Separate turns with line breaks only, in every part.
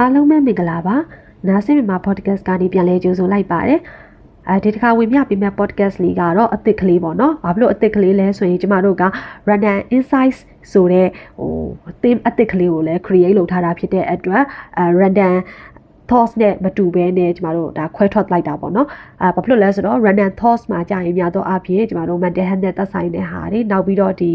အားလုံးပဲမင်္ဂလာပါနားဆင်မြန်မာ podcast ကနေပြန်လဲကြိုဆိုလိုက်ပါတယ်အဲဒီတစ်ခါဝင်ပြပေးမဲ့ podcast လေးကတော့အသစ်ကလေးပေါ့နော်ဘာဖြစ်လို့အသစ်ကလေးလဲဆိုရင်ကျမတို့က random insights ဆိုတဲ့ဟို theme အသစ်ကလေးကိုလည်း create လုပ်ထားတာဖြစ်တဲ့အတွက်အဲ random thoughts နဲ့မတူဘဲနဲ့ကျမတို့ဒါခွဲထွက်လိုက်တာပေါ့နော်အဲဘာဖြစ်လို့လဲဆိုတော့ random thoughts မှာကြာရင်များတော့အဖြစ်ကျမတို့ mental health နဲ့သက်ဆိုင်တဲ့ဟာတွေနောက်ပြီးတော့ဒီ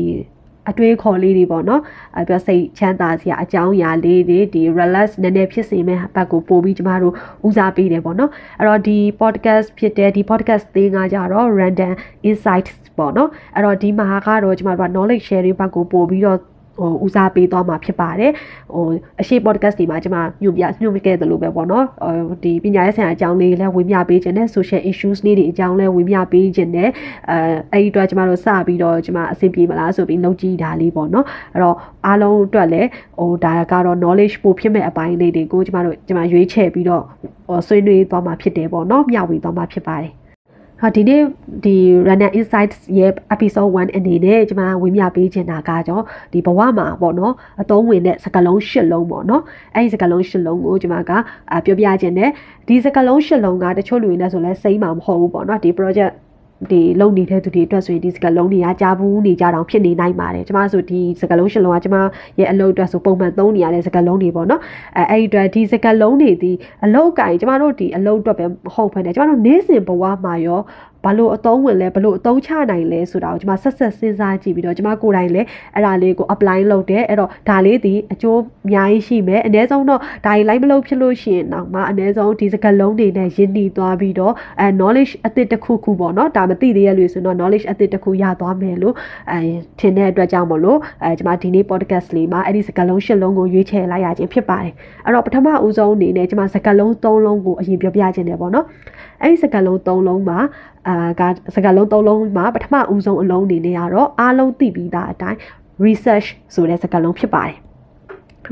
အတွေးခေါ်လေးတွေပေါ့နော်အဲပြစိတ်ချမ်းသာစရာအကြောင်းအရာလေးတွေဒီ relax နည်းနည်းဖြစ်စေမဲ့ဘက်ကိုပို့ပြီးကျမတို့ဦးစားပေးတယ်ပေါ့နော်အဲ့တော့ဒီ podcast ဖြစ်တဲ့ဒီ podcast သင်းကကြတော့ random insights ပေါ့နော်အဲ့တော့ဒီမှာကတော့ကျမတို့က knowledge sharing ဘက်ကိုပို့ပြီးတော့ ဟိုဦးစားပေးသွားမှာဖြစ်ပါတယ်ဟိုအရှိ podcast ဒီမှာကျွန်မညွှန်ပြညွှန်ပြခဲ့သလိုပဲပေါ့နော်ဟိုဒီပညာရေးဆိုင်ရာအကြောင်းလေးလည်းဝေမျှပေးခြင်းနဲ့ social issues လေးတွေအကြောင်းလည်းဝေမျှပေးခြင်းနဲ့အဲအဲ့ဒီအတွက်ကျွန်မတို့စပြီးတော့ကျွန်မအဆင်ပြေမလားဆိုပြီးနှုတ်ကြည့်တာလေးပေါ့နော်အဲ့တော့အားလုံးအတွက်လည်းဟိုဒါကတော့ knowledge ပို့ဖြစ်မဲ့အပိုင်းလေးတွေကိုကျွန်မတို့ကျွန်မရွေးချယ်ပြီးတော့ဟိုဆွေးနွေးသွားမှာဖြစ်တယ်ပေါ့နော်မျှဝေသွားမှာဖြစ်ပါတယ် ဟာဒီနေ့ဒီ Runner Insights ရဲ့ episode 1အနေနဲ့ကျွန်မဝေမျှပေးချင်တာကကြောဒီဘဝမှာပေါ့နော်အသုံးဝင်တဲ့စကားလုံး၈လုံးပေါ့နော်အဲ့ဒီစကားလုံး၈လုံးကိုကျွန်မကပြောပြခြင်းနဲ့ဒီစကားလုံး၈လုံးကတချို့လူတွေနဲ့ဆိုလဲစိမ့်မှာမဟုတ်ဘူးပေါ့နော်ဒီ project ဒီလုံနေတဲ့သူတွေအတွက်ဆိုရင်ဒီစကလုံးတွေကကြားဘူးနေကြတောင်ဖြစ်နေနိုင်ပါတယ်ကျမဆိုဒီစကလုံးရှလုံးကကျမရဲ့အလုပ်အတွက်ဆိုပုံမှန်သုံးနေရတဲ့စကလုံးတွေပေါ့နော်အဲအဲ့ဒီအတွက်ဒီစကလုံးတွေဒီအလုပ်ကင်ကျမတို့ဒီအလုပ်အတွက်ပဲမဟုတ်ဘဲねကျမတို့နေ့စဉ်ဘဝမှာရော ဘာလို့အသုံးဝင်လဲဘလို့အသုံးချနိုင်လဲဆိုတာကိုကျွန်မဆက်ဆက်စဉ်းစားကြည့်ပြီးတော့ကျွန်မကိုယ်တိုင်လည်းအဲ့ဒါလေးကို apply လုပ်တယ်အဲ့တော့ဒါလေးဒီအကျိုးအများကြီးရှိမယ်အနည်းဆုံးတော့ဒါကြီးလိုက်မလုပ်ဖြစ်လို့ရှိရင်တော့မှအနည်းဆုံးဒီစကားလုံးတွေနဲ့ရင်းနှီးသွားပြီးတော့အဲ knowledge အသစ်တစ်ခုခုပေါ့နော်ဒါမသိသေးရလို့ဆိုတော့ knowledge အသစ်တစ်ခုရသွားမယ်လို့အဲထင်တဲ့အတွက်ကြောင့်မလို့အဲကျွန်မဒီနေ့ podcast လေးမှာအဲ့ဒီစကားလုံးရှစ်လုံးကိုရွေးချယ်လိုက်ရခြင်းဖြစ်ပါတယ်အဲ့တော့ပထမဦးဆုံးအနေနဲ့ကျွန်မစကားလုံး၃လုံးကိုအရင်ပြောပြခြင်းတယ်ပေါ့နော်အဲ့ဒီစကားလုံး၃လုံးမှာအာကစကားလုံး၃လုံးမှာပထမဦးဆုံးအလုံးအနေနဲ့ကတော့အားလုံးသိပြီးသားအတိုင်း research ဆိုတဲ့စကားလုံးဖြစ်ပါတယ်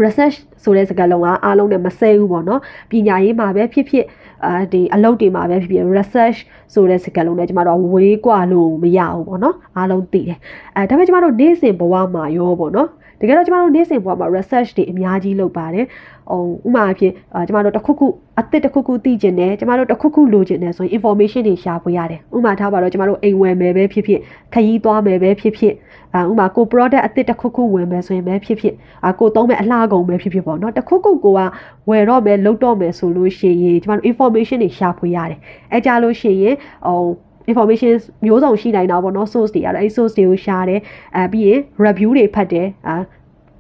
research ဆိုတဲ့စကားလုံးကအားလုံးနဲ့မဆဲဘူးပေါ့နော်ပညာရေးမှာပဲဖြစ်ဖြစ်အာဒီအလုပ်တွေမှာပဲဖြစ်ဖြစ် research ဆိုတဲ့စကားလုံးနဲ့ကျမတို့ဝေးกว่าလို့မရဘူးပေါ့နော်အားလုံးသိတယ်အဲဒါပေမဲ့ကျမတို့နေ့စဉ်ဘဝမှာရောပေါ့နော်တကယ်တော့ကျမတို့နေ့စဉ်ဘဝမှာ research တွေအများကြီးလုပ်ပါတယ် ဟိုဥမာအဖြစ်ကျမတို့တစ်ခုခုအသစ်တစ်ခုခုသိကျင်တယ်ကျမတို့တစ်ခုခုလိုချင်တယ်ဆိုရင် information တွေရှာဖွေရတယ်ဥမာထားပါတော့ကျမတို့အိမ်ဝယ်မယ်ပဲဖြစ်ဖြစ်ခရီးသွားမယ်ပဲဖြစ်ဖြစ်အာဥမာကို product အသစ်တစ်ခုခုဝယ်မယ်ဆိုရင်ပဲဖြစ်ဖြစ်အာကိုသုံးမဲ့အလှကုန်ပဲဖြစ်ဖြစ်ပေါ့နော်တစ်ခုခုကိုကဝယ်တော့မယ်လုပ်တော့မယ်ဆိုလို့ရှိရင်ကျမတို့ information တွေရှာဖွေရတယ်အဲကြလို့ရှိရင်ဟို information မျိုးစုံရှိနိုင်တာပေါ့နော် source တွေအဲ့ source တွေကိုရှာတယ်အဲပြီးရင် review တွေဖတ်တယ်အာ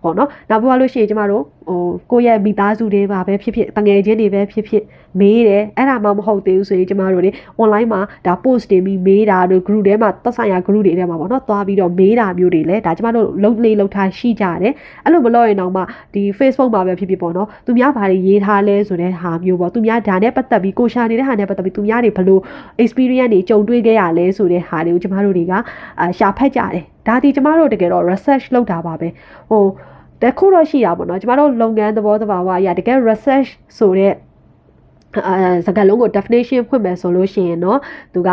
ပေါ့နော်နောက်ပြီးလို့ရှိရင်ကျမတို့ဟိုကိုယ့်ရဲ့မိသားစုတွေပါပဲဖြစ်ဖြစ်တငယ်ချင်းတွေပဲဖြစ်ဖြစ်မေးတယ်အဲ့ဒါမှမဟုတ်သေးဘူးဆိုရင်ကျမတို့တွေ online မှာဒါ post တင်ပြီးမေးတာတို့ group ထဲမှာသက်ဆိုင်ရာ group တွေထဲမှာပေါ့နော်သွားပြီးတော့မေးတာမျိုးတွေလည်းဒါကျမတို့လုံးလေးလုံးထားရှိကြတယ်အဲ့လိုမလုပ်ရင်တော့မှဒီ Facebook မှာပဲဖြစ်ဖြစ်ပေါ့နော်သူများဘာတွေရေးထားလဲဆိုတဲ့ဟာမျိုးပေါ့သူများဒါနဲ့ပတ်သက်ပြီးကိုရှာနေတဲ့ဟာနဲ့ပတ်သက်ပြီးသူများတွေဘလို့ experience တွေကြုံတွေ့ခဲ့ရလဲဆိုတဲ့ဟာတွေကိုကျမတို့တွေကအာရှာဖတ်ကြတယ်ဒါဒီကျမတို့တကယ်တော့ research လုပ်တာပါပဲဟို တခုတော့ရှိတာပေါ့နော်ကျမတို့လုပ်ငန်းသဘောတဘာဝအရာတကယ် research ဆိုတဲ့အဲစကားလုံးကို definition ဖွင့်မယ်ဆိုလို့ရှိရင်တော့သူက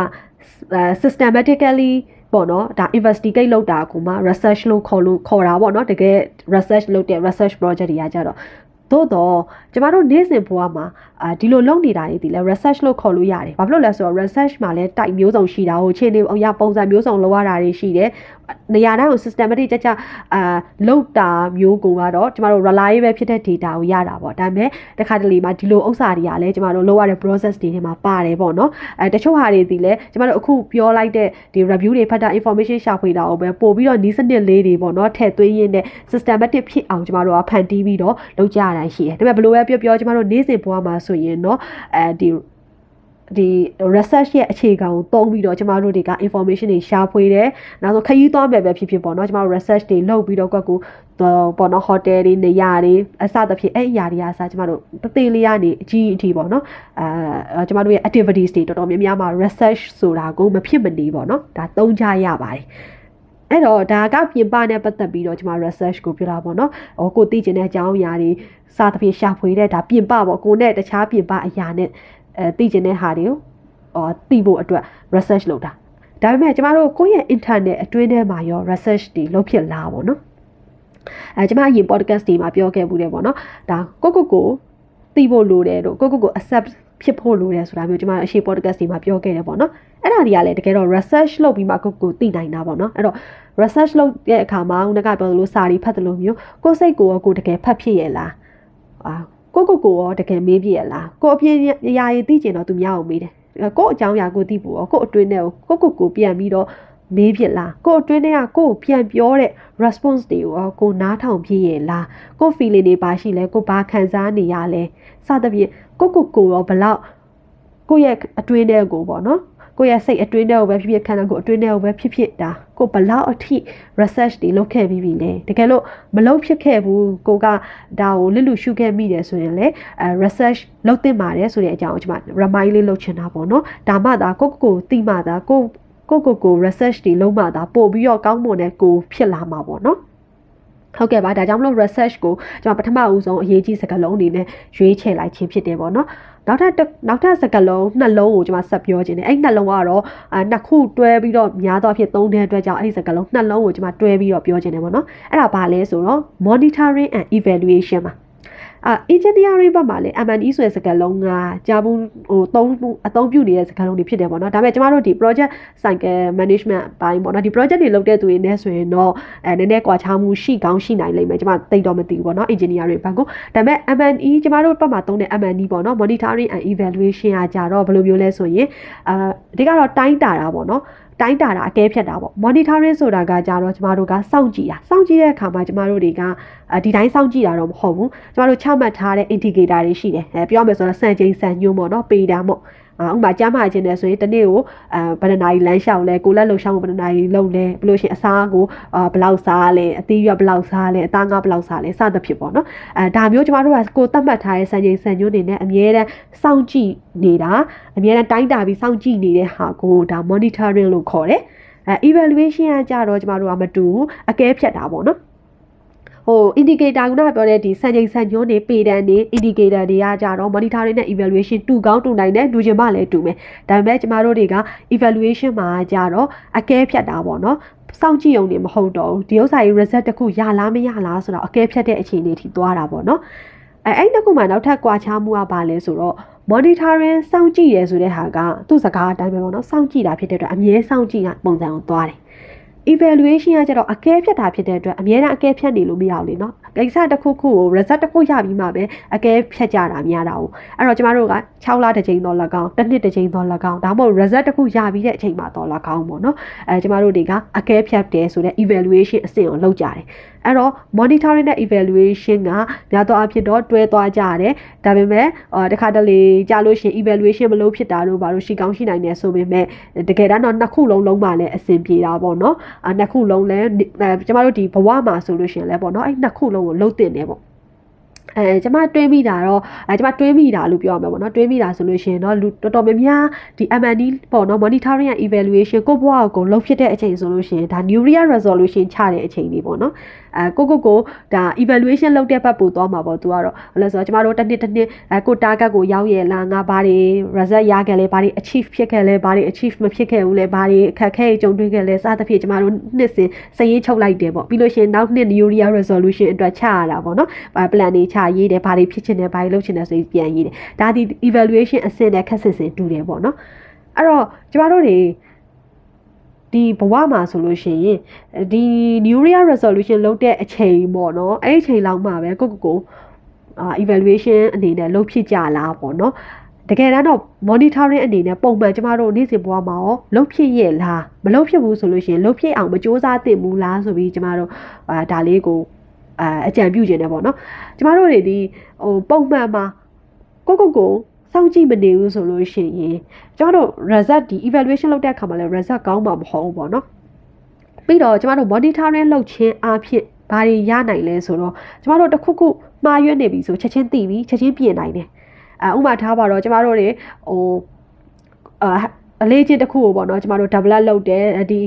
systematically ပေါ့နော်ဒါ investigate လုပ်တာကိုမှ research လို့ခေါ်လို့ခေါ်တာပေါ့နော်တကယ် research လုပ်တဲ့ research project တွေကကြတော့သို့တော့ ကျမတို့နေ့စဉ်ဘဝမှာအာဒီလိုလုပ်နေတာတွေဒီလဲ research လို့ခေါ်လို့ရတယ်။ဘာဖြစ်လို့လဲဆိုတော့ research မှာလဲ type မျိုးစုံရှိတာဟိုခြေနေအရာပုံစံမျိုးစုံလောက်ရတာတွေရှိတယ်။နေရာတိုင်းကို systematic ကြကြအာလောက်တာမျိုးကိုကတော့ကျမတို့ reliable ဖြစ်တဲ့ data ကိုရတာပေါ့။ဒါပေမဲ့တခါတလေမှာဒီလိုဥစ္စာတွေကလည်းကျမတို့လောက်ရတဲ့ process တွေထဲမှာပါတယ်ပေါ့နော်။အဲတချို့ဟာတွေဒီလဲကျမတို့အခုပြောလိုက်တဲ့ဒီ review တွေဖတ်တာ information ရှာဖွေတာကိုပဲပို့ပြီးတော့နီးစနစ်လေးတွေပေါ့နော်ထည့်သွင်းရင်းနဲ့ systematic ဖြစ်အောင်ကျမတို့ကဖန်တီးပြီးတော့လုပ်ကြရတာရှိတယ်။ဒါပေမဲ့ဘယ်လိုပဲပြောပြောကျမတို့နေ့စဉ်ဘဝမှာဆိုရင်တော့အဲဒီဒီ research ရဲ့အခြေခံကိုသုံးပြီးတော့ကျမတို့တွေက information တွေရှာဖွေတယ်။နောက်ဆုံးခရီးသွားမယ်ပဲဖြစ်ဖြစ်ပေါ့နော်။ကျမတို့ research တွေလုပ်ပြီးတော့ကွက်ကိုပေါ့နော် hotel တွေနေရာတွေအစသဖြင့်အဲ့အရာတွေအစားကျမတို့တသေးလေးကနေအကြီးအထိပေါ့နော်အဲကျမတို့ရဲ့ activities တွေတော်တော်များများမှာ research ဆိုတာကိုမဖြစ်မနေပေါ့နော်။ဒါသုံးကြရပါတယ်။ အဲ့တော့ဒါကပြင်ပနဲ့ပတ်သက်ပြီးတော့ကျွန်မ research ကိုပြောတာပေါ့နော်။ဟိုကိုသိကျင်တဲ့အကြောင်းအရာတွေစသဖြင့်ရှာဖွေတဲ့ဒါပြင်ပပေါ့ကိုနဲ့တခြားပြင်ပအရာနဲ့အဲသိကျင်တဲ့ဟာတွေကိုအော်သိဖို့အတွက် research လုပ်တာဒါပေမဲ့ကျမတို့ကိုယ့်ရဲ့ internet အတွင်းထဲမှာရော research တွေလုပ်ဖြစ်လာပါတော့အဲကျမအရင် podcast တွေမှာပြောခဲ့ဘူးတယ်ပေါ့နော်ဒါကိုကိုကိုသိဖို့လိုတယ်တို့ကိုကိုကို accept ဖြစ်ဖို့လိုတယ်ဆိုတာမျိုးကျမအရှိ podcast ဒီမှာပြောခဲ့တယ်ပေါ့နော်အဲ့ဒါတွေကလည်းတကယ်တော့ research လုပ်ပြီးမှကိုကိုသိနိုင်တာပေါ့နော်အဲ့တော့ research လုပ်တဲ့အခါမှာဦးနကပြောသလိုစာရီဖတ်တယ်လို့မျိုးကိုစိတ်ကိုရောကိုတကယ်ဖတ်ဖြစ်ရဲ့လားအာကိုကိုကိုရောတကယ်မေးပြရဲ့လားကိုအပြင်းအရာရည်သိကျင်တော့သူများအောင်မေးတယ်ကိုအကြောင်းအရာကိုသိဖို့ရောကိုအတွင်းနဲ့ကိုကိုကိုပြန်ပြီးတော့မေးဖြစ်လားကိုအတွင်းထဲကကိုကိုပြန်ပြောတဲ့ response တွေကိုရောကိုနားထောင်ဖြစ်ရဲ့လားကို feeling တွေပါရှိလဲကိုဘာခံစားနေရလဲစသဖြင့်ကိုကိုကိုရောဘလောက်ကိုရဲ့အတွင်းထဲကိုပေါ့နော် ကိုရဲ့စိတ်အတွင်းထဲကိုပဲဖြစ်ဖြစ်ခန္ဓာကိုယ်အတွင်းထဲကိုပဲဖြစ်ဖြစ်ဒါကိုဘလောက်အထိ research တွေလုပ်ခဲ့ပြီးပြီလဲတကယ်လို့မလုပ်ဖြစ်ခဲ့ဘူးကိုကဒါကိုလစ်လူရှုခဲ့မိတယ်ဆိုရင်လေအဲ research လုပ်သင့်ပါတယ်ဆိုတဲ့အကြောင်းကိုကျွန်မ remind လေးလုပ်ချင်တာပေါ့နော်ဒါမှသာကိုကိုကိုသိမှသာကိုကိုကိုကို research တွေလုပ်မှသာပို့ပြီးတော့ကောင်းမွန်တဲ့ကိုဖြစ်လာမှာပေါ့နော်ဟုတ်ကဲ့ပါဒါကြောင့်မလို့ research ကိုကျွန်တော်ပထမဦးဆုံးအရေးကြီးစကားလုံးအနေနဲ့ရွေးချယ်လိုက်ခြင်းဖြစ်တယ်ပေါ့နော် နောက်ထပ်နောက်ထပ်စကားလုံးနှလုံးကိုကျွန်မဆက်ပြောခြင်းတယ်အဲ့နှလုံးကတော့အာနှစ်ခုတွဲပြီးတော့များသောအဖြစ်သုံးတဲ့အတွက်ကြောင့်အဲ့ဒီစကားလုံးနှလုံးကိုကျွန်မတွဲပြီးတော့ပြောခြင်းတယ်ပေါ့နော်အဲ့ဒါဘာလဲဆိုတော့ monitoring and evaluation ပါ အာ engineering ဘက်မှာလည်း M&E ဆိုတဲ့စကားလုံးကကြာဘူးဟိုသုံးအသုံးပြုနေတဲ့စကားလုံးတွေဖြစ်တယ်ပေါ့နော်ဒါပေမဲ့ကျမတို့ဒီ project cycle management ဘိုင်းပေါ့နော်ဒီ project တွေလုပ်တဲ့သူတွေနဲ့ဆိုရင်တော့အဲနည်းနည်းကွာခြားမှုရှိကောင်းရှိနိုင်လိမ့်မယ်ကျမသိတော့မသိဘူးပေါ့နော် engineering ဘက်ကိုဒါပေမဲ့ M&E ကျမတို့ဘက်မှာသုံးတဲ့ M&E ပေါ့နော် monitoring and evaluation ကကြတော့ဘယ်လိုမျိုးလဲဆိုရင်အာအဓိကတော့တိုင်းတာတာပေါ့နော် တိုင်းတာတာအကဲဖြတ်တာပေါ့ monitoring ဆိုတာကကြတော့ကျမတို့ကစောင့်ကြည့်တာစောင့်ကြည့်တဲ့အခါမှာကျမတို့တွေကဒီတိုင်းစောင့်ကြည့်တာတော့မဟုတ်ဘူးကျမတို့ချမှတ်ထားတဲ့ indicator တွေရှိတယ်အဲပြောမယ်ဆိုတော့စံချိန်စံညွှန်းပေါ့နော်ပေတာပေါ့အာ ဥပမာကြားမှခြင်းတယ်ဆိုရင်တနေ့ကိုအဲဘယ်နှနာရီလမ်းလျှောက်လဲကိုလက်လှုပ်ရှားမှုဘယ်နှနာရီလုပ်လဲဘယ်လိုရှင်အစားကိုအာဘယ်လောက်စားလဲအသီးရွက်ဘယ်လောက်စားလဲအသားငါဘယ်လောက်စားလဲစသဖြင့်ပေါ့နော်အဲဒါမျိုးကျမတို့ကကိုသတ်မှတ်ထားတဲ့စံချိန်စံညွှန်းတွေနဲ့အမြဲတမ်းစောင့်ကြည့်နေတာအမြဲတမ်းတိုင်းတာပြီးစောင့်ကြည့်နေတဲ့ဟာကိုဒါ monitoring လို့ခေါ်တယ်အဲ evaluation ကကြတော့ကျမတို့ကမတူအကဲဖြတ်တာပေါ့နော် ဟို indicator ကပြောတဲ့ဒီစံချိန်စံညွှန်းတွေပေတန်တွေ indicator တွေကကြတော့ monitoring နဲ့ evaluation တူကောင်းတူနိုင်တယ်တူချင်မှလည်းတူမယ်ဒါပေမဲ့ကျမတို့တွေက evaluation မှာကြတော့အကဲဖြတ်တာပေါ့နော်စောင့်ကြည့်ုံနေမဟုတ်တော့ဘူးဒီဥစ္စာကြီး result တစ်ခုရလားမရလားဆိုတော့အကဲဖြတ်တဲ့အခြေအနေထိသွားတာပေါ့နော်အဲအဲ့တစ်ခုမှနောက်ထပ်ကွာခြားမှုကဘာလဲဆိုတော့ monitoring စောင့်ကြည့်ရဲဆိုတဲ့ဟာကသူ့စကားအတိုင်းပဲပေါ့နော်စောင့်ကြည့်တာဖြစ်တဲ့အတွက်အမြဲစောင့်ကြည့်တာပုံစံကိုသွားတယ် evaluation ကကျတော့အကဲဖြတ်တာဖြစ်တဲ့အတွက်အများအားအကဲဖြတ်နေလို့မရဘူးလေနော်ကိစ္စတစ်ခုခုကို result တစ်ခုရပြီးမှပဲအကဲဖြတ်ကြတာများတာ哦အဲ့တော့ကျမတို့က6လတစ်ချိန်တော့၎င်းတစ်နှစ်တစ်ချိန်တော့၎င်းဒါမှမဟုတ် result တစ်ခုရပြီးတဲ့အချိန်မှာတော့၎င်းပေါ့နော်အဲကျမတို့တွေကအကဲဖြတ်တယ်ဆိုတဲ့ evaluation အဆင့်ကိုလုပ်ကြတယ် အဲ့တော့ monitoring နဲ့ evaluation ကများသောအားဖြင့်တော့တွဲသွားကြရတယ်ဒါပေမဲ့တခါတလေကြာလို့ရှိရင် evaluation မလုပ်ဖြစ်တာတို့ဘာလို့ရှိကောင်းရှိနိုင်တယ်ဆိုပေမဲ့တကယ်တမ်းတော့နှစ်ခုလုံးလုံးမှလည်းအဆင်ပြေတာပေါ့နော်အဲနှစ်ခုလုံးလည်းကျမတို့ဒီဘဝမှာဆိုလို့ရှိရင်လည်းပေါ့နော်အဲ့နှစ်ခုလုံးကိုလုံးတင်တယ်ပေါ့အဲကျမတွေးမိတာတော့အဲကျမတွေးမိတာလို့ပြောရမှာပေါ့နော်တွေးမိတာဆိုလို့ရှိရင်တော့လူတော်တော်များများဒီ M&D ပေါ့နော် monitoring and evaluation ကိုဘွားကိုလုံးဖြစ်တဲ့အချိန်ဆိုလို့ရှိရင်ဒါ new real resolution ချတဲ့အချိန်လေးပေါ့နော် အဲကိုကိုကိုဒါ evaluation လုပ်တဲ့ဘက်ပို့သွားမှာပေါ့သူကတော့ဘယ်လဲဆိုတော့ကျမတို့တစ်နှစ်တစ်နှစ်အဲကို target ကိုရောက်ရဲ့လားငါဘာတွေ result ရခဲ့လဲဘာတွေ achieve ဖြစ်ခဲ့လဲဘာတွေ achieve မဖြစ်ခဲ့ဘူးလဲဘာတွေအခက်အခဲကြုံတွေ့ခဲ့လဲစသဖြင့်ကျမတို့နှစ်စဉ်စရေးချုပ်လိုက်တယ်ပေါ့ပြီးလို့ရှိရင်နောက်နှစ် new year resolution အတွက်ချရတာပေါ့နော် plan တွေချရေးတယ်ဘာတွေဖြစ်ချင်တယ်ဘာတွေလုပ်ချင်တယ်ဆိုပြီးပြန်ရေးတယ်ဒါဒီ evaluation အဆင့်နဲ့ခက်ဆစ်ဆင်တူတယ်ပေါ့နော်အဲ့တော့ကျမတို့တွေ ဒီဘဝမှာဆိုလို့ရှိရင်ဒီ new year resolution လုပ်တဲ့အချိန်ပေါ့နော်အဲ့ဒီအချိန်လောက်မှပဲကိုကိုကိုအာ evaluation အနေနဲ့လုပ်ဖြစ်ကြလားပေါ့နော်တကယ်တမ်းတော့ monitoring အနေနဲ့ပုံမှန်ကျမတို့နေ့စဉ်ဘဝမှာရောလုပ်ဖြစ်ရဲ့လားမလုပ်ဖြစ်ဘူးဆိုလို့ရှိရင်လုပ်ဖြစ်အောင်မစ조사သင့်ဘူးလားဆိုပြီးကျမတို့အာဒါလေးကိုအာအကြံပြုခြင်းတယ်ပေါ့နော်ကျမတို့တွေဒီဟိုပုံမှန်မှာကိုကိုကို စောင့်ကြည့်မနေဘူးဆိုလို့ရှိရင်ကျွန်တော်တို့ result ဒီ evaluation လုပ်တဲ့အခါမှာလည်း result ကောင်းမှာမဟုတ်ဘူးပေါ့နော်ပြီးတော့ကျမတို့ monitoring လုပ်ခြင်းအဖြစ်ဘာတွေရနိုင်လဲဆိုတော့ကျမတို့တစ်ခုခုမှားရွက်နေပြီဆိုချက်ချင်းသိပြီချက်ချင်းပြင်နိုင်တယ်အဲဥပမာထားပါတော့ကျမတို့တွေဟိုအာအလေးချင်းတစ်ခုကိုပေါ့နော်ကျမတို့ develop လုပ်တယ်ဒီ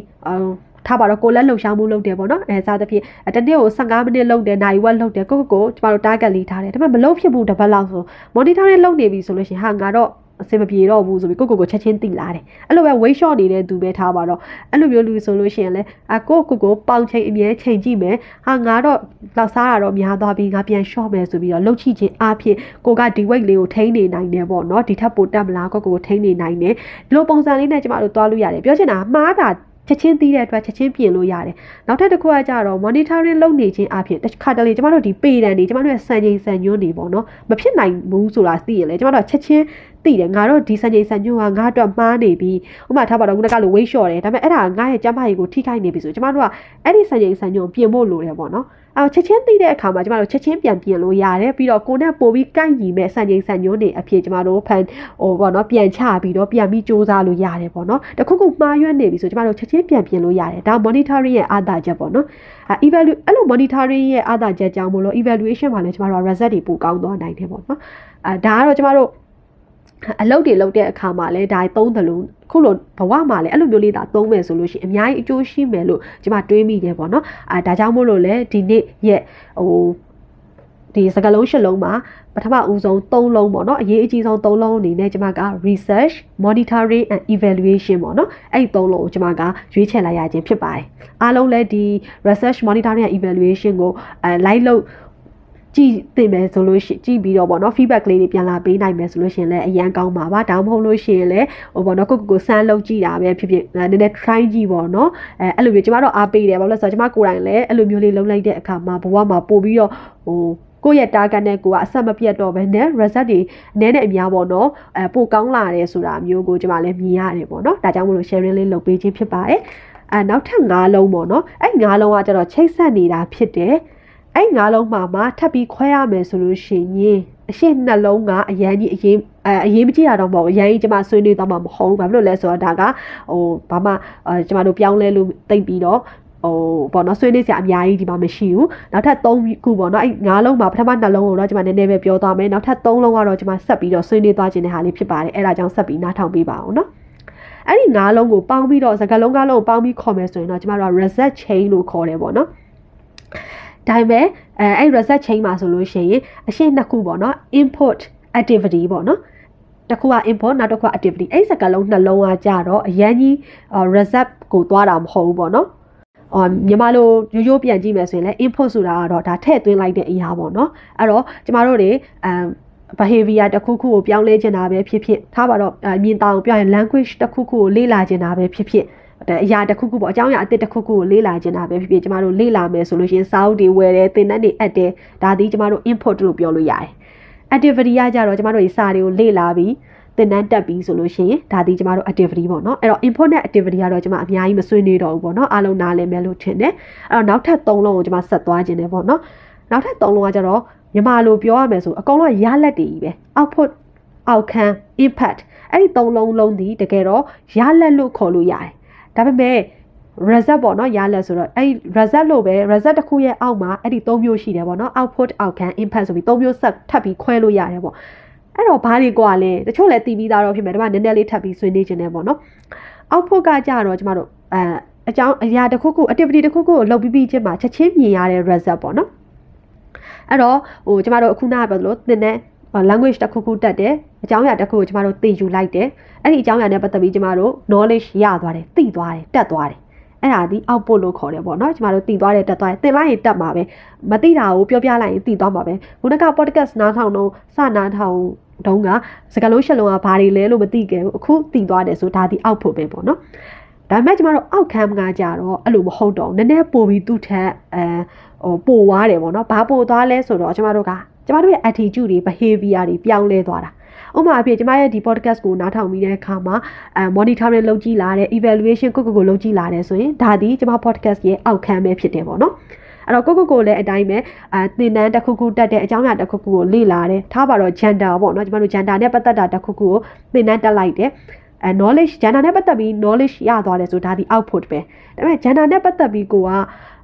ထားပါတော့ကိုလက်လှုပ်ရှားမှုလုပ်တယ်ပေါ့နော်အဲစသဖြင့်တနေ့ကို15မိနစ်လုပ်တယ်နိုင်ဝက်လုပ်တယ်ကိုကိုကိုကျမတို့ target လေးထားတယ်ဒါပေမဲ့မလုပ်ဖြစ်ဘူးတစ်ပတ်လောက်ဆို monitoring လုပ်နေပြီဆိုလို့ရှိရင်ဟာငါတော့အဆင်မပြေတော့ဘူးဆိုပြီးကိုကိုကိုချက်ချင်းတိလာတယ်အဲ့လိုပဲ weight short နေတဲ့သူပဲထားပါတော့အဲ့လိုမျိုးလူဆိုလို့ရှိရင်လဲအကိုကိုကိုပေါင်ချိန်အမြဲချိန်ကြည့်မယ်ဟာငါတော့လောက်စားတာတော့များသွားပြီငါပြန် short မယ်ဆိုပြီးတော့လှုပ်ချိခြင်းအဖြစ်ကိုကဒီ weight လေးကိုထိန်းနေနိုင်တယ်ပေါ့နော်ဒီထက်ပိုတက်မလားကိုကိုကိုထိန်းနေနိုင်တယ်ဒီလိုပုံစံလေးနဲ့ကျမတို့သွားလို့ရတယ်ပြောချင်တာမှားတာ ချက်ချင်းသိတဲ့အတွက်ချက်ချင်းပြင်လို့ရတယ်။နောက်ထပ်တစ်ခုကကြတော့ monitoring လုပ်နေခြင်းအပြင်တစ်ခါတလေကျမတို့ဒီပေတန်တွေကျမတို့ရဲ့စံချိန်စံညွှန်းတွေပေါ့နော်မဖြစ်နိုင်ဘူးဆိုတာသိရင်လေကျမတို့ချက်ချင်း သိတယ်ငါတော့ဒီစံချိန်စံညွှန်းကငါအတွက်မှားနေပြီဥပမာထားပါတော့ခုနကလို weight short တယ်ဒါပေမဲ့အဲ့ဒါငါရဲ့ကျန်းမာရေးကိုထိခိုက်နေပြီဆိုကျမတို့ကအဲ့ဒီစံချိန်စံညွှန်းပြင်ဖို့လိုတယ်ပေါ့နော်အော်ချက်ချင်းသိတဲ့အခါမှာကျမတို့ချက်ချင်းပြန်ပြင်လို့ရတယ်ပြီးတော့ကိုနဲ့ပို့ပြီးကိုက်ညီမဲ့စံချိန်စံညွှန်းတွေအဖြစ်ကျမတို့ဖန်ဟိုပေါ့နော်ပြန်ချပြီးတော့ပြန်ပြီးစူးစမ်းလို့ရတယ်ပေါ့နော်တခုခုမှားရွက်နေပြီဆိုကျမတို့ချက်ချင်းပြန်ပြင်လို့ရတယ်ဒါ monitoring ရဲ့အားသာချက်ပေါ့နော်အဲ evaluate အဲ့လို monitoring ရဲ့အားသာချက်ကြောင့်မလို့ evaluation မှာလည်းကျမတို့ result တွေပိုကောင်းသွားနိုင်တယ်ပေါ့နော်အဲဒါကတော့ကျမတို့ အလုပ်တွေလုပ်တဲ့အခါမှာလည်းဒါသုံးသလုံးခုလိုဘဝမှာလည်းအဲ့လိုမျိုးလေးသာသုံးမယ်ဆိုလို့ရှိရင်အများကြီးအကျိုးရှိမယ်လို့ကျွန်မတွေးမိတယ်ပေါ့နော်အာဒါကြောင့်မို့လို့လည်းဒီနေ့ရဲ့ဟိုဒီစကလုံးရှစ်လုံးမှာပထမဦးဆုံး၃လုံးပေါ့နော်အရေးအကြီးဆုံး၃လုံးအနေနဲ့ကျွန်မက research monitoring and evaluation ပေါ့နော်အဲ့ဒီ၃လုံးကိုကျွန်မကရွေးချယ်လိုက်ရခြင်းဖြစ်ပါတယ်အားလုံးလည်းဒီ research monitoring and evaluation ကိုအဲ live လုပ် ကြည့်သိမယ်ဆိုလို့ရှိကြည့်ပြီးတော့ပေါ့နော် feedback လေးတွေပြန်လာပေးနိုင်မယ်ဆိုလို့ရှိရင်လည်းအရန်ကောင်းပါပါဒါမှမဟုတ်လို့ရှိရင်လည်းဟိုပေါ့နော်ကိုကိုကိုစမ်းလုပ်ကြည့်တာပဲဖြစ်ဖြစ်နည်းနည်း try ကြည့်ပေါ့နော်အဲအဲ့လိုမျိုးကျမတို့အားပေးတယ်ဘာလို့လဲဆိုတော့ကျမကိုယ်တိုင်လည်းအဲ့လိုမျိုးလေးလုပ်လိုက်တဲ့အခါမှာဘဝမှာပို့ပြီးတော့ဟိုကိုယ့်ရဲ့ target နဲ့ကိုကအဆက်မပြတ်တော့ဘဲနဲ့ result တွေနည်းနည်းအများပေါ့နော်အဲပိုကောင်းလာတယ်ဆိုတာမျိုးကိုကျွန်မလည်းမြင်ရတယ်ပေါ့နော်ဒါကြောင့်မလို့ sharing လေးလုပ်ပေးခြင်းဖြစ်ပါတယ်အဲနောက်ထပ်၅လုံးပေါ့နော်အဲ့၅လုံးကကျတော့ချိတ်ဆက်နေတာဖြစ်တယ် အဲ့ငါးလုံးမှာမှထပ်ပြီးခွဲရမယ်ဆိုလို့ရှိရင်အရှိနှလုံးကအရန်ကြီးအရင်အအရင်မကြည့်ရတော့မဟုတ်အရန်ကြီးကျမဆွေးနွေးတော့မှမဟုတ်ဘူးဘာဖြစ်လို့လဲဆိုတော့ဒါကဟိုဘာမှကျမတို့ပြောင်းလဲလို့သိပြီးတော့ဟိုပေါ့နော်ဆွေးနွေးစရာအများကြီးဒီမှာမရှိဘူးနောက်ထပ်3ခုပေါ့နော်အဲ့၅လုံးမှာပထမနှလုံးကိုတော့ကျွန်မနည်းနည်းပဲပြောသွားမယ်နောက်ထပ်3လုံးကတော့ကျွန်မဆက်ပြီးတော့ဆွေးနွေးသွားခြင်းတဲ့ဟာလေးဖြစ်ပါတယ်အဲ့ဒါကြောင့်ဆက်ပြီးနားထောင်ပေးပါအောင်နော်အဲ့ဒီ၅လုံးကိုပေါင်းပြီးတော့စကားလုံးကားလုံးကိုပေါင်းပြီးခေါ်မယ်ဆိုရင်တော့ကျွန်မတို့က reset chain လို့ခေါ်တယ်ပေါ့နော် ဒါပေမဲ့အဲအဲ့ reset chain မှာဆိုလို့ရှိရင်အရှင်းနှစ်ခုပေါ့နော် input activity ပေါ့နော်တစ်ခုက import နောက်တစ်ခုက activity အဲ့စကားလုံးနှလုံးကကြတော့အရန်ကြီး reset ကိုသွားတာမဟုတ်ဘူးပေါ့နော်အော်မြန်မာလိုရိုးရိုးပြန်ကြည့်မယ်ဆိုရင်လည်း input ဆိုတာကတော့ဒါထည့်သွင်းလိုက်တဲ့အရာပေါ့နော်အဲ့တော့ကျမတို့တွေအမ် behavior တစ်ခုခုကိုပြောင်းလဲချင်တာပဲဖြစ်ဖြစ်ထားပါတော့မြင်တောင်ပြောရင် language တစ်ခုခုကိုလေ့လာချင်တာပဲဖြစ်ဖြစ် အရာတစ်ခုခုပေါ့အကြောင်းအရာအသစ်တစ်ခုခုကိုလေ့လာချင်တာပဲဖြစ်ဖြစ်ကျမတို့လေ့လာမယ်ဆိုလို့ရှိရင်စာအုပ်တွေဝယ်တယ်သင်တန်းတွေအပ်တယ်ဒါသည်ကျမတို့ input လို့ပြောလို့ရတယ် activity ကကြတော့ကျမတို့ဒီစာတွေကိုလေ့လာပြီးသင်တန်းတက်ပြီးဆိုလို့ရှိရင်ဒါဒီကျမတို့ activity ပေါ့နော်အဲ့တော့ input နဲ့ activity ကတော့ကျမအများကြီးမဆွေးနွေးတော့ဘူးပေါ့နော်အားလုံးနားလည်မယ်လို့ထင်တယ်အဲ့တော့နောက်ထပ်၃လုံးကိုကျမဆက်သွားခြင်းတယ်ပေါ့နော်နောက်ထပ်၃လုံးကကြတော့မြန်မာလိုပြောရမယ်ဆိုအကောင်လုံးရလက်တွေကြီးပဲ output outcome impact အဲ့ဒီ၃လုံးလုံးဒီတကယ်တော့ရလက်လို့ခေါ်လို့ရတယ် ဒါပေမဲ့ result ပေါ့နော်ရလက်ဆိုတော့အဲ့ result လို့ပဲ result တစ်ခုရဲ့အောက်မှာအဲ့ဒီ၃မျိုးရှိတယ်ပေါ့နော် output outcome impact ဆိုပြီး၃မျိုးဆက်ထပ်ပြီးခွဲလို့ရတယ်ပေါ့အဲ့တော့ဘာတွေကွာလဲတချို့လည်းတည်ပြီးသားတော့ဖြစ်မယ်ဒါမှနည်းနည်းလေးထပ်ပြီးဆွေးနွေးခြင်းတယ်ပေါ့နော် output ကကြတော့ကျမတို့အဲအကြောင်းအရာတစ်ခုခု activity တစ်ခုခုကိုလုပ်ပြီးပြီးချင်းမှာချက်ချင်းမြင်ရတဲ့ result ပေါ့နော်အဲ့တော့ဟိုကျမတို့အခုနကပြောသလိုသင်တဲ့ language တစ်ခုခုတက်တယ်အကြောင်းအရာတစ်ခုကိုကျမတို့သင်ယူလိုက်တယ်အဲ့ဒီအကြောင်းအရာနဲ့ပတ်သက်ပြီးကျမတို့ knowledge ရသွားတယ်သိသွားတယ်တက်သွားတယ်အဲ့ဒါဒီ output လို့ခေါ်တယ်ပေါ့နော်ကျမတို့တည်သွားတယ်တက်သွားတယ်သင်လိုက်ရင်တက်မှာပဲမသိတာကိုပြောပြလိုက်ရင်တည်သွားမှာပဲခုနက podcast နားထောင်တော့စနားထောင်တုန်းကစကားလုံးရှက်လုံးကဘာတွေလဲလို့မသိခဲ့ဘူးအခုတည်သွားတယ်ဆိုဒါဒီ output ပဲပေါ့နော်ဒါပေမဲ့ကျမတို့ outcome ကကြတော့အဲ့လိုမဟုတ်တော့နည်းနည်းပိုပြီးသူ့ထက်အဲဟိုပိုသွားတယ်ပေါ့နော်ဘာပိုသွားလဲဆိုတော့ကျမတို့က ကျမတို့ရဲ့ attitude တွေ behavior တွေပြောင်းလဲသွားတာဥပမာအဖြစ်ကျမရဲ့ဒီ podcast ကိုနားထောင်ပြီးတဲ့အခါမှာအဲ monitoring လုပ်ကြည့်လာတယ် evaluation ကိုကိုကိုလုပ်ကြည့်လာတယ်ဆိုရင်ဒါဒီကျမ podcast ရဲ့ outcome ပဲဖြစ်တယ်ပေါ့နော်အဲ့တော့ကိုကိုကိုလည်းအတိုင်းပဲအဲသင်တန်းတစ်ခုခုတက်တဲ့အကြောင်းအရာတစ်ခုခုကိုလေ့လာတယ်ထားပါတော့ gender ပေါ့နော်ကျမတို့ gender နဲ့ပတ်သက်တာတစ်ခုခုကိုသင်တန်းတက်လိုက်တယ်အဲ knowledge gender နဲ့ပတ်သက်ပြီး knowledge ရသွားတယ်ဆိုဒါဒီ output ပဲဒါပေမဲ့ gender နဲ့ပတ်သက်ပြီးကိုက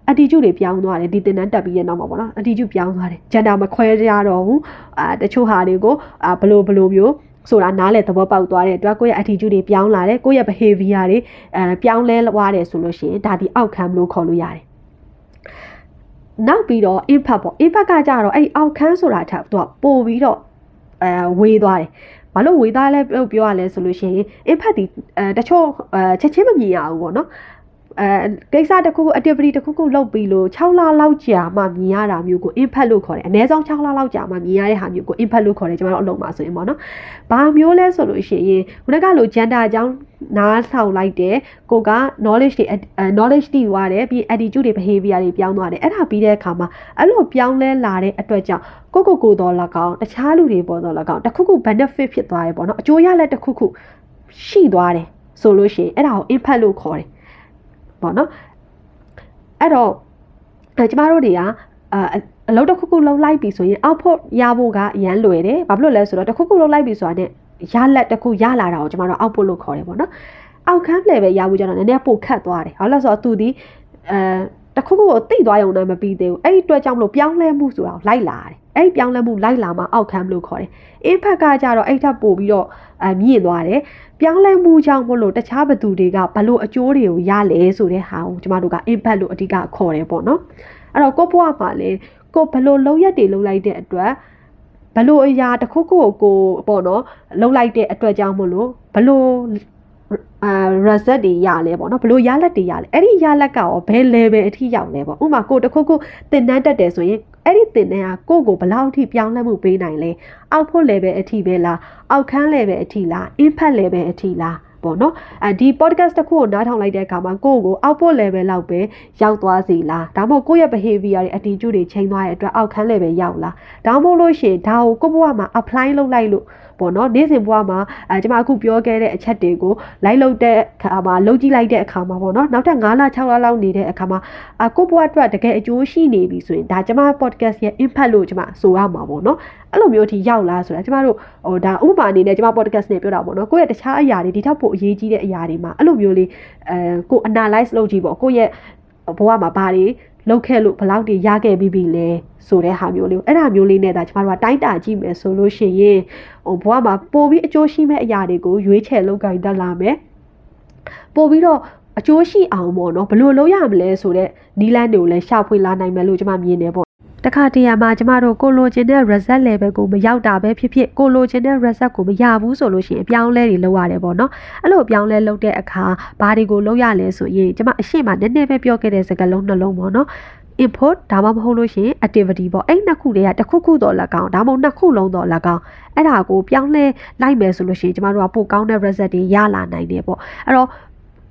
attitude တွေပြောင်းသွားတယ်ဒီတင်တန်းတက်ပြီးရဲ့နောက်မှာပေါ့နော် attitude ပြောင်းသွားတယ် gender မခွဲကြတော့ဘူးအာတချို့ဟာတွေကိုအာဘလို့ဘလို့မျိုးဆိုတာနားလေသဘောပေါက်သွားတဲ့အတွက်ကိုယ့်ရဲ့ attitude တွေပြောင်းလာတယ်ကိုယ့်ရဲ့ behavior တွေအဲပြောင်းလဲသွားတယ်ဆိုလို့ရှိရင်ဒါဒီ outcome လို့ခေါ်လို့ရတယ်နောက်ပြီးတော့ impact ပေါ့ impact ကကြတော့အဲ့ outcome ဆိုတာထက်သူကပို့ပြီးတော့အဲဝေးသွားတယ်ဘာလို့ဝေသားလဲလို့ပြောရလဲဆိုလို့ရှိရင် impact ဒီအဲတချို့အဲချက်ချင်းမမြင်ရဘူးပေါ့နော် အဲကိစ္စတစ်ခုခု activity တစ်ခုခုလုပ်ပြီးလို့6လလောက်ကြာမှမြင်ရတာမျိုးကို impact လို့ခေါ်တယ်အနည်းဆုံး6လလောက်ကြာမှမြင်ရတဲ့ဟာမျိုးကို impact လို့ခေါ်တယ်ကျွန်တော်တို့အလုံးမှာဆိုရင်ပေါ့နော်ဘာမျိုးလဲဆိုလို့ရှိရင်ခုနကလို gender အကြောင်းနားထောင်လိုက်တယ်ကိုက knowledge တွေ knowledge တည်သွားတယ်ပြီး attitude တွေ behavior တွေပြောင်းသွားတယ်အဲ့ဒါပြီးတဲ့အခါမှာအဲ့လိုပြောင်းလဲလာတဲ့အတွက်ကြောင့်ကိုကိုကိုတော်၎င်းတခြားလူတွေပေါ်တော်၎င်းတခုခု benefit ဖြစ်သွားတယ်ပေါ့နော်အကျိုးရလက်တခုခုရှိသွားတယ်ဆိုလို့ရှိရင်အဲ့ဒါကို impact လို့ခေါ်တယ် ပေါ့နော်အဲ့တော့အဲကျမတို့တွေကအာအလုပ်တစ်ခုခုလုံးလိုက်ပြီဆိုရင် output ရဖို့ကအရန်လွယ်တယ်ဘာဖြစ်လို့လဲဆိုတော့တစ်ခုခုလုံးလိုက်ပြီဆိုတာနဲ့ရလက်တစ်ခုရလာတာကိုကျမတို့ output လို့ခေါ်တယ်ပေါ့နော်အောက်ခန်း level ရဖို့ကျတော့နည်းနည်းပိုခတ်သွားတယ်ဘာလို့လဲဆိုတော့သူဒီအဲ တခုခုကိုသိသွားရုံနဲ့မပြီးသေးဘူးအဲ့ဒီအတွက်ကြောင့်မလို့ပြောင်းလဲမှုဆိုတာကိုလိုက်လာတယ်အဲ့ဒီပြောင်းလဲမှုလိုက်လာမှအောက်ခန်းလို့ခေါ်တယ် impact ကကြတော့အဲ့ထပ်ပို့ပြီးတော့အမြင့်သွားတယ်ပြောင်းလဲမှုကြောင့်မလို့တခြားဘသူတွေကဘလို့အကျိုးတွေကိုရလဲဆိုတဲ့ဟာကိုကျမတို့က impact လို့အဓိကခေါ်တယ်ပေါ့နော်အဲ့တော့ကိုဘွားမှာလေကိုဘလို့လုံးရက်တွေလုံးလိုက်တဲ့အတွက်ဘလို့အရာတစ်ခုခုကိုကိုပေါ့နော်လုံးလိုက်တဲ့အတွက်ကြောင့်မလို့ဘလို့ အာ result တွေရလဲပေါ့နော်ဘလို့ရလက်တွေရလဲအဲ့ဒီရလက်ကရောဘယ် level အထိရောက်လဲပေါ့ဥပမာကိုတခုခုတင်တန်းတက်တယ်ဆိုရင်အဲ့ဒီတင်တန်းကကိုကိုဘလောက်အထိပြောင်းလဲမှုပေးနိုင်လဲအောက်ဖို့ level အထိပဲလားအောက်ခန်း level အထိလား impact level အထိလားပေါ့နော်အဲဒီ podcast တစ်ခုကိုနားထောင်လိုက်တဲ့အခါမှာကိုယ့်ကို output level လောက်ပဲရောက်သွားစီလားဒါမှမဟုတ်ကိုယ့်ရဲ့ behavior တွေ attitude တွေချိန်သွားတဲ့အတွက်အောက်ခန်း level ရောက်လားဒါမှမဟုတ်လို့ရှိရင်ဒါကိုကိုယ့်ဘဝမှာ apply လုပ်လိုက်လို့ ပေါ့နော်နေ့စဉ်ဘဝမှာအဲကျွန်မအခုပြောခဲ့တဲ့အချက်တွေကိုလိုက်လုပ်တဲ့အခါမှာလုပ်ကြည့်လိုက်တဲ့အခါမှာပေါ့နော်နောက်ထပ်9လ6လလောက်နေတဲ့အခါမှာအကိုဘဝအတွက်တကယ်အကျိုးရှိနေပြီဆိုရင်ဒါကျွန်မ podcast ရဲ့ impact လို့ကျွန်မဆိုရမှာပေါ့နော်အဲ့လိုမျိုးအထိရောက်လာဆိုတာကျမတို့ဟိုဒါဥပမာအနေနဲ့ကျမ podcast နဲ့ပြောတာပေါ့နော်ကိုယ့်ရဲ့တခြားအရာတွေဒီထက်ပိုအရေးကြီးတဲ့အရာတွေမှာအဲ့လိုမျိုးလေးအဲကို analyze လုပ်ကြည့်ပေါ့ကိုယ့်ရဲ့ဘဝမှာဘာတွေ လောက်ခဲ့လို့ဘလောက်တွေရခဲ့ပြီးပြီလဲဆိုတဲ့ဟာမျိုးလေးအဲ့ဒါမျိုးလေးနဲ့ဒါကျမတို့ကတိုင်းတာကြည့်မယ်ဆိုလို့ရှိရင်ဟိုဘဝမှာပို့ပြီးအကျိုးရှိမဲ့အရာတွေကိုရွေးချယ်လုပ်ကိုင်တတ်လာမယ်ပို့ပြီးတော့အကျိုးရှိအောင်ပေါ့နော်ဘယ်လိုလုပ်ရမလဲဆိုတော့နီးလန်းတွေကိုလည်းရှာဖွေလာနိုင်မယ်လို့ကျမမြင်နေပေါ့ တခါတရံမှာကျမတို့ကိုလိုချင်တဲ့ result level ကိုမရောက်တာပဲဖြစ်ဖြစ်ကိုလိုချင်တဲ့ result ကိုမရဘူးဆိုလို့ရှိရင်အပြောင်းလဲတွေလုပ်ရတယ်ပေါ့နော်အဲ့လိုအပြောင်းလဲလုပ်တဲ့အခါဘာတွေကိုလုပ်ရလဲဆိုရင်ကျမအရှိမနည်းနည်းပဲပြောခဲ့တဲ့စကားလုံးနှလုံးပေါ့နော် input ဒါမှမဟုတ်လို့ရှိရင် activity ပေါ့အဲ့နှစ်ခုတည်းကတစ်ခုခုတော့၎င်းဒါမှမဟုတ်နှစ်ခုလုံးတော့၎င်းအဲ့ဒါကိုပြောင်းလဲလိုက်မယ်ဆိုလို့ရှိရင်ကျမတို့ကပိုကောင်းတဲ့ result တွေရလာနိုင်တယ်ပေါ့အဲ့တော့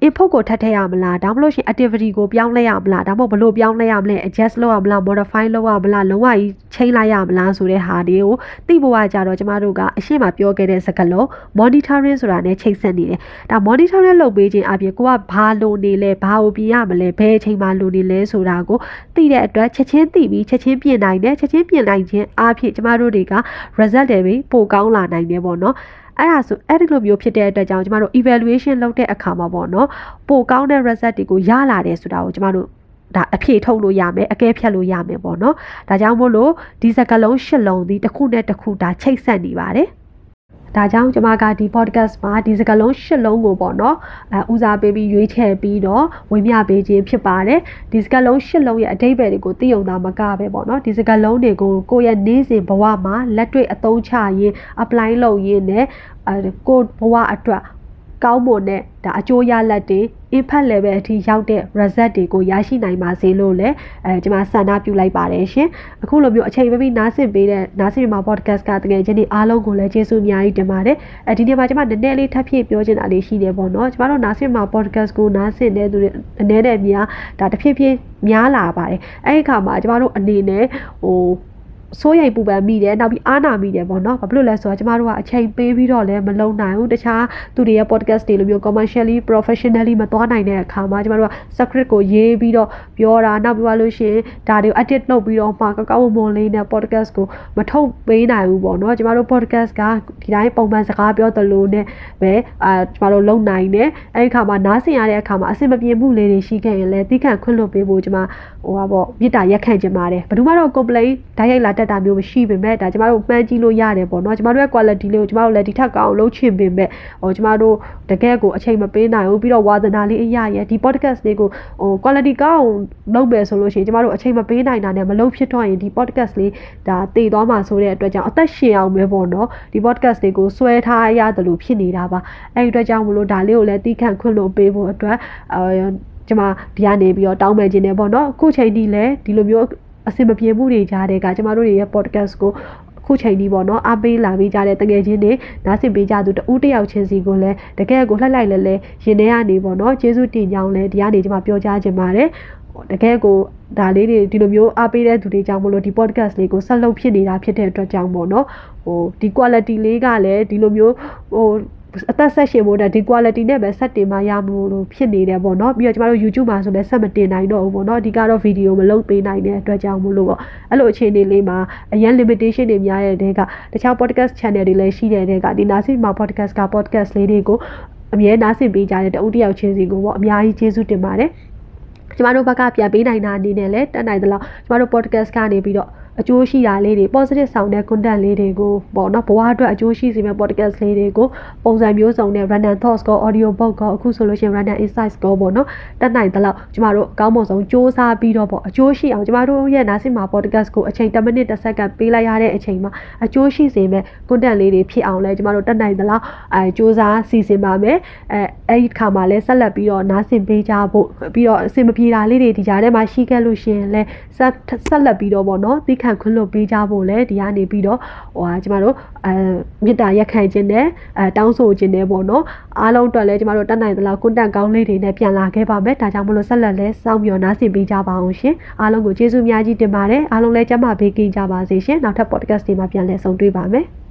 input ကိုထပ်ထည့်ရမလားဒါမှမဟုတ်ရှင် activity ကိုပြောင်းလဲရမလားဒါမှမဟုတ်ဘလို့ပြောင်းလဲရမလဲ adjust လုပ်ရမလား modify လုပ်ရမလားလုံးဝကြီးချိန်လိုက်ရမလားဆိုတဲ့ဟာတွေကိုသိဖို့ကကြတော့ကျမတို့ကအရှင်းမပြောခဲ့တဲ့စကားလုံး monitoring ဆိုတာနဲ့ချိန်ဆက်နေတယ်ဒါ monitoring လုပ်ပေးခြင်းအပြင်ကိုကဘာလိုနေလဲဘာကိုပြင်ရမလဲဘယ်အချိန်မှလိုနေလဲဆိုတာကိုသိတဲ့အတွက်ချက်ချင်းသိပြီးချက်ချင်းပြင်နိုင်တယ်ချက်ချင်းပြင်နိုင်ခြင်းအပြင်ကျမတို့တွေက result တွေပိုကောင်းလာနိုင်တယ်ပေါ့နော် အဲ့ဒါဆိုအဲ့ဒီလိုမျိုးဖြစ်တဲ့အတွက်ကြောင့်ကျမတို့ evaluation လုပ်တဲ့အခါမှာပေါ့နော်ပိုကောင်းတဲ့ result တွေကိုရလာတယ်ဆိုတာကိုကျမတို့ဒါအဖြေထုတ်လို့ရမယ်အကဲဖြတ်လို့ရမယ်ပေါ့နော်ဒါကြောင့်မို့လို့ဒီစကလုံးရှစ်လုံးဒီတစ်ခုနဲ့တစ်ခုဒါချိတ်ဆက်နေပါတယ် ဒါကြောင့်ကျွန်မကဒီ podcast မှာဒီစကားလုံးရှစ်လုံးကိုပေါ့နော်အဲဦးစားပေးပြီးရွေးချယ်ပြီးတော့ဝင်မြပေးခြင်းဖြစ်ပါတယ်ဒီစကားလုံးရှစ်လုံးရဲ့အတိတ်ပဲတွေကိုသိုံသားမကပဲပေါ့နော်ဒီစကားလုံးတွေကိုကိုယ့်ရဲ့နေ့စဉ်ဘဝမှာလက်တွေ့အသုံးချရင်း apply လုပ်ရင်းနဲ့အဲကိုယ့်ဘဝအတွက် ကောင်းမွန်တဲ့ဒါအကျိုးရလဒ်တွေ impact level အထိရောက်တဲ့ result တွေကိုရရှိနိုင်ပါစေလို့လည်းအဲကျွန်မဆန္ဒပြုလိုက်ပါတယ်ရှင်အခုလိုမျိုးအချိန်မပြီးနားဆင်ပေးတဲ့နားဆင်မှာ podcast ကတကယ်ချင်းဒီအားလုံးကိုလည်းကျေးဇူးအများကြီးတင်ပါတယ်အဲဒီနေ့မှာကျွန်မနည်းနည်းလေးထပ်ဖြည့်ပြောချင်တာလေးရှိတယ်ပေါ့နော်ကျွန်မတို့နားဆင်မှာ podcast ကိုနားဆင်တဲ့သူတွေအနေနဲ့များဒါတဖြည်းဖြည်းများလာပါတယ်အဲဒီအခါမှာကျွန်မတို့အနေနဲ့ဟို စိုးရိမ်ပူပန်မိတယ်နောက်ပြီးအားနာမိတယ်ပေါ့နော်ဘာဖြစ်လို့လဲဆိုတော့ကျမတို့ကအချိန်ပေးပြီးတော့လည်းမလုံနိုင်ဘူးတခြားသူတွေရဲ့ podcast တွေလိုမျိုး commercially professionally မသွားနိုင်တဲ့အခါမှာကျမတို့က script ကိုရေးပြီးတော့ပြောတာနောက်ပြီးလို့ရှိရင်ဒါတွေကို edit လုပ်ပြီးတော့မှကောက်ကောက်မွန်လေးနဲ့ podcast ကိုမထုတ်ပေးနိုင်ဘူးပေါ့နော်ကျမတို့ podcast ကဒီတိုင်းပုံမှန်စကားပြောသလိုနဲ့ပဲအာကျမတို့လုံနိုင်တယ်အဲဒီအခါမှာနားဆင်ရတဲ့အခါမှာအဆင်မပြေမှုလေးတွေရှိခဲ့ရင်လည်းတိခန့်ခွင့်လွှတ်ပေးဖို့ကျမဟိုပါပေါ့မြစ်တာရက်ခံချင်ပါတယ်ဘယ်သူမှတော့ complain ဓာတ်ရိုက်လာတတက်တာမျိုးမရှိပေမဲ့ဒါကျမတို့မှန်းကြည့်လို့ရတယ်ပေါ့နော်ကျမတို့ရဲ့ quality လေးကိုကျမတို့လည်းဒီထက်ကောင်းအောင်လုပ်ချင်ပေမဲ့ဟိုကျမတို့တကယ်ကိုအချိန်မပေးနိုင်ဘူးပြီးတော့ဝါသနာလေးအရာရဲ့ဒီ podcast လေးကိုဟို quality ကောင်းအောင်လုပ်မယ်ဆိုလို့ရှိရင်ကျမတို့အချိန်မပေးနိုင်တာနဲ့မလုပ်ဖြစ်တော့ရင်ဒီ podcast လေးဒါတည်သွားမှာဆိုတဲ့အတွက်ကြောင့်အသက်ရှင်အောင်ပဲပေါ့နော်ဒီ podcast လေးကိုဆွဲထားရတယ်လို့ဖြစ်နေတာပါအဲ့ဒီအတွက်ကြောင့်မလို့ဒါလေးကိုလည်းတီးခန့်ခွင့်လို့ပေးဖို့အတွက်အဲကျမဒီကနေပြီးတော့တောင်းပန်ခြင်းနဲ့ပေါ့နော်အခုချိန်ထိလည်းဒီလိုမျိုး အဆင်မပြေမှုတွေကြားတဲ့ကကျမတို့တွေရဲ့ podcast ကိုခုချိန်ဒီပေါ့နော်အားပေးလာပေးကြတဲ့တကယ်ချင်းတွေနားဆင်ပေးကြသူတဦးတယောက်ချင်းစီကိုလည်းတကယ်ကိုလှိုက်လိုက်လဲလဲရင်ထဲကနေပေါ့နော်ကျေးဇူးတင်ကြောင်းလဲဒီကနေကျမပြောကြားခြင်းပါတယ်တကယ်ကိုဒါလေးတွေဒီလိုမျိုးအားပေးတဲ့သူတွေကြောင့်မလို့ဒီ podcast လေးကိုဆက်လုပ်ဖြစ်နေတာဖြစ်တဲ့အတွက်ကြောင့်ပေါ့နော်ဟိုဒီ quality လေးကလည်းဒီလိုမျိုးဟို အသက်ဆက်ရှင်ဖို့တဲ့ဒီ quality နဲ့ပဲဆက်တင်မှရမလို့ဖြစ်နေတယ်ပေါ့နော်ပြီးတော့ကျမတို့ YouTube မှာဆိုလည်းဆက်မတင်နိုင်တော့ဘူးပေါ့နော်အဓိကတော့ video မလုပ်ပေးနိုင်တဲ့အတွက်ကြောင့်မလို့ပေါ့အဲ့လိုအခြေအနေလေးမှာအရင် limitation တွေများတဲ့တဲ့ကတခြား podcast channel တွေလည်းရှိတဲ့တဲ့ကဒီနာစီမာ podcast က podcast လေးတွေကိုအမြဲနားဆင်ပေးကြတဲ့တဦးတယောက်ချင်းစီကိုပေါ့အများကြီးကျေးဇူးတင်ပါတယ်ကျမတို့ဘက်ကပြန်ပေးနိုင်တာအနေနဲ့လည်းတက်နိုင်သလောက်ကျမတို့ podcast ကနေပြီးတော့ အကျိုးရှိတာလေးတွေ positive ဆောင်တဲ့ content လေးတွေကိုပေါ့နော်ဘဝအတွက်အကျိုးရှိစေမယ့် podcast လေးတွေကိုပုံစံမျိုးစုံနဲ့ random thoughts ကို audio book ကိုအခုဆိုလို့ရှိရင် random insights ကိုပေါ့နော်တက်နိုင်သလောက်ကျမတို့အကောင်းပုံဆုံးစူးစမ်းပြီးတော့ပေါ့အကျိုးရှိအောင်ကျမတို့ရဲ့နားဆင်မှာ podcast ကိုအချိန်10မိနစ်10စက္ကန့်ပေးလိုက်ရတဲ့အချိန်မှာအကျိုးရှိစေမယ့် content လေးတွေဖြစ်အောင်လဲကျမတို့တက်နိုင်သလောက်အဲစူးစမ်းစီစဉ်ပါမယ်အဲအဲ့ဒီခါမှာလဲဆက်လက်ပြီးတော့နားဆင်ပေးကြဖို့ပြီးတော့အစင်မပြေတာလေးတွေဒီကြားထဲမှာရှိခဲ့လို့ရှိရင်လဲဆက်ဆက်လက်ပြီးတော့ပေါ့နော်သိခံခွင့်လွှတ်ပေးကြဖို့လဲဒီကနေပြီးတော့ဟိုဟာကျမတို့အဲမေတ္တာရက်ခံခြင်းနဲ့အဲတောင်းဆိုခြင်းနဲ့ပေါ့နော်အားလုံးအတွက်လဲကျမတို့တတ်နိုင်သလောက်ကွန်တက်ကောင်းလေးတွေနဲ့ပြန်လာခဲ့ပါမယ်ဒါကြောင့်မလို့ဆက်လက်လဲစောင့်မျှော်နားဆင်ပေးကြပါအောင်ရှင်အားလုံးကိုကျေးဇူးအများကြီးတင်ပါတယ်အားလုံးလဲကျမဘေးကင်းကြပါစေရှင်နောက်ထပ် podcast တွေမှာပြန်လည်ဆုံတွေ့ပါမယ်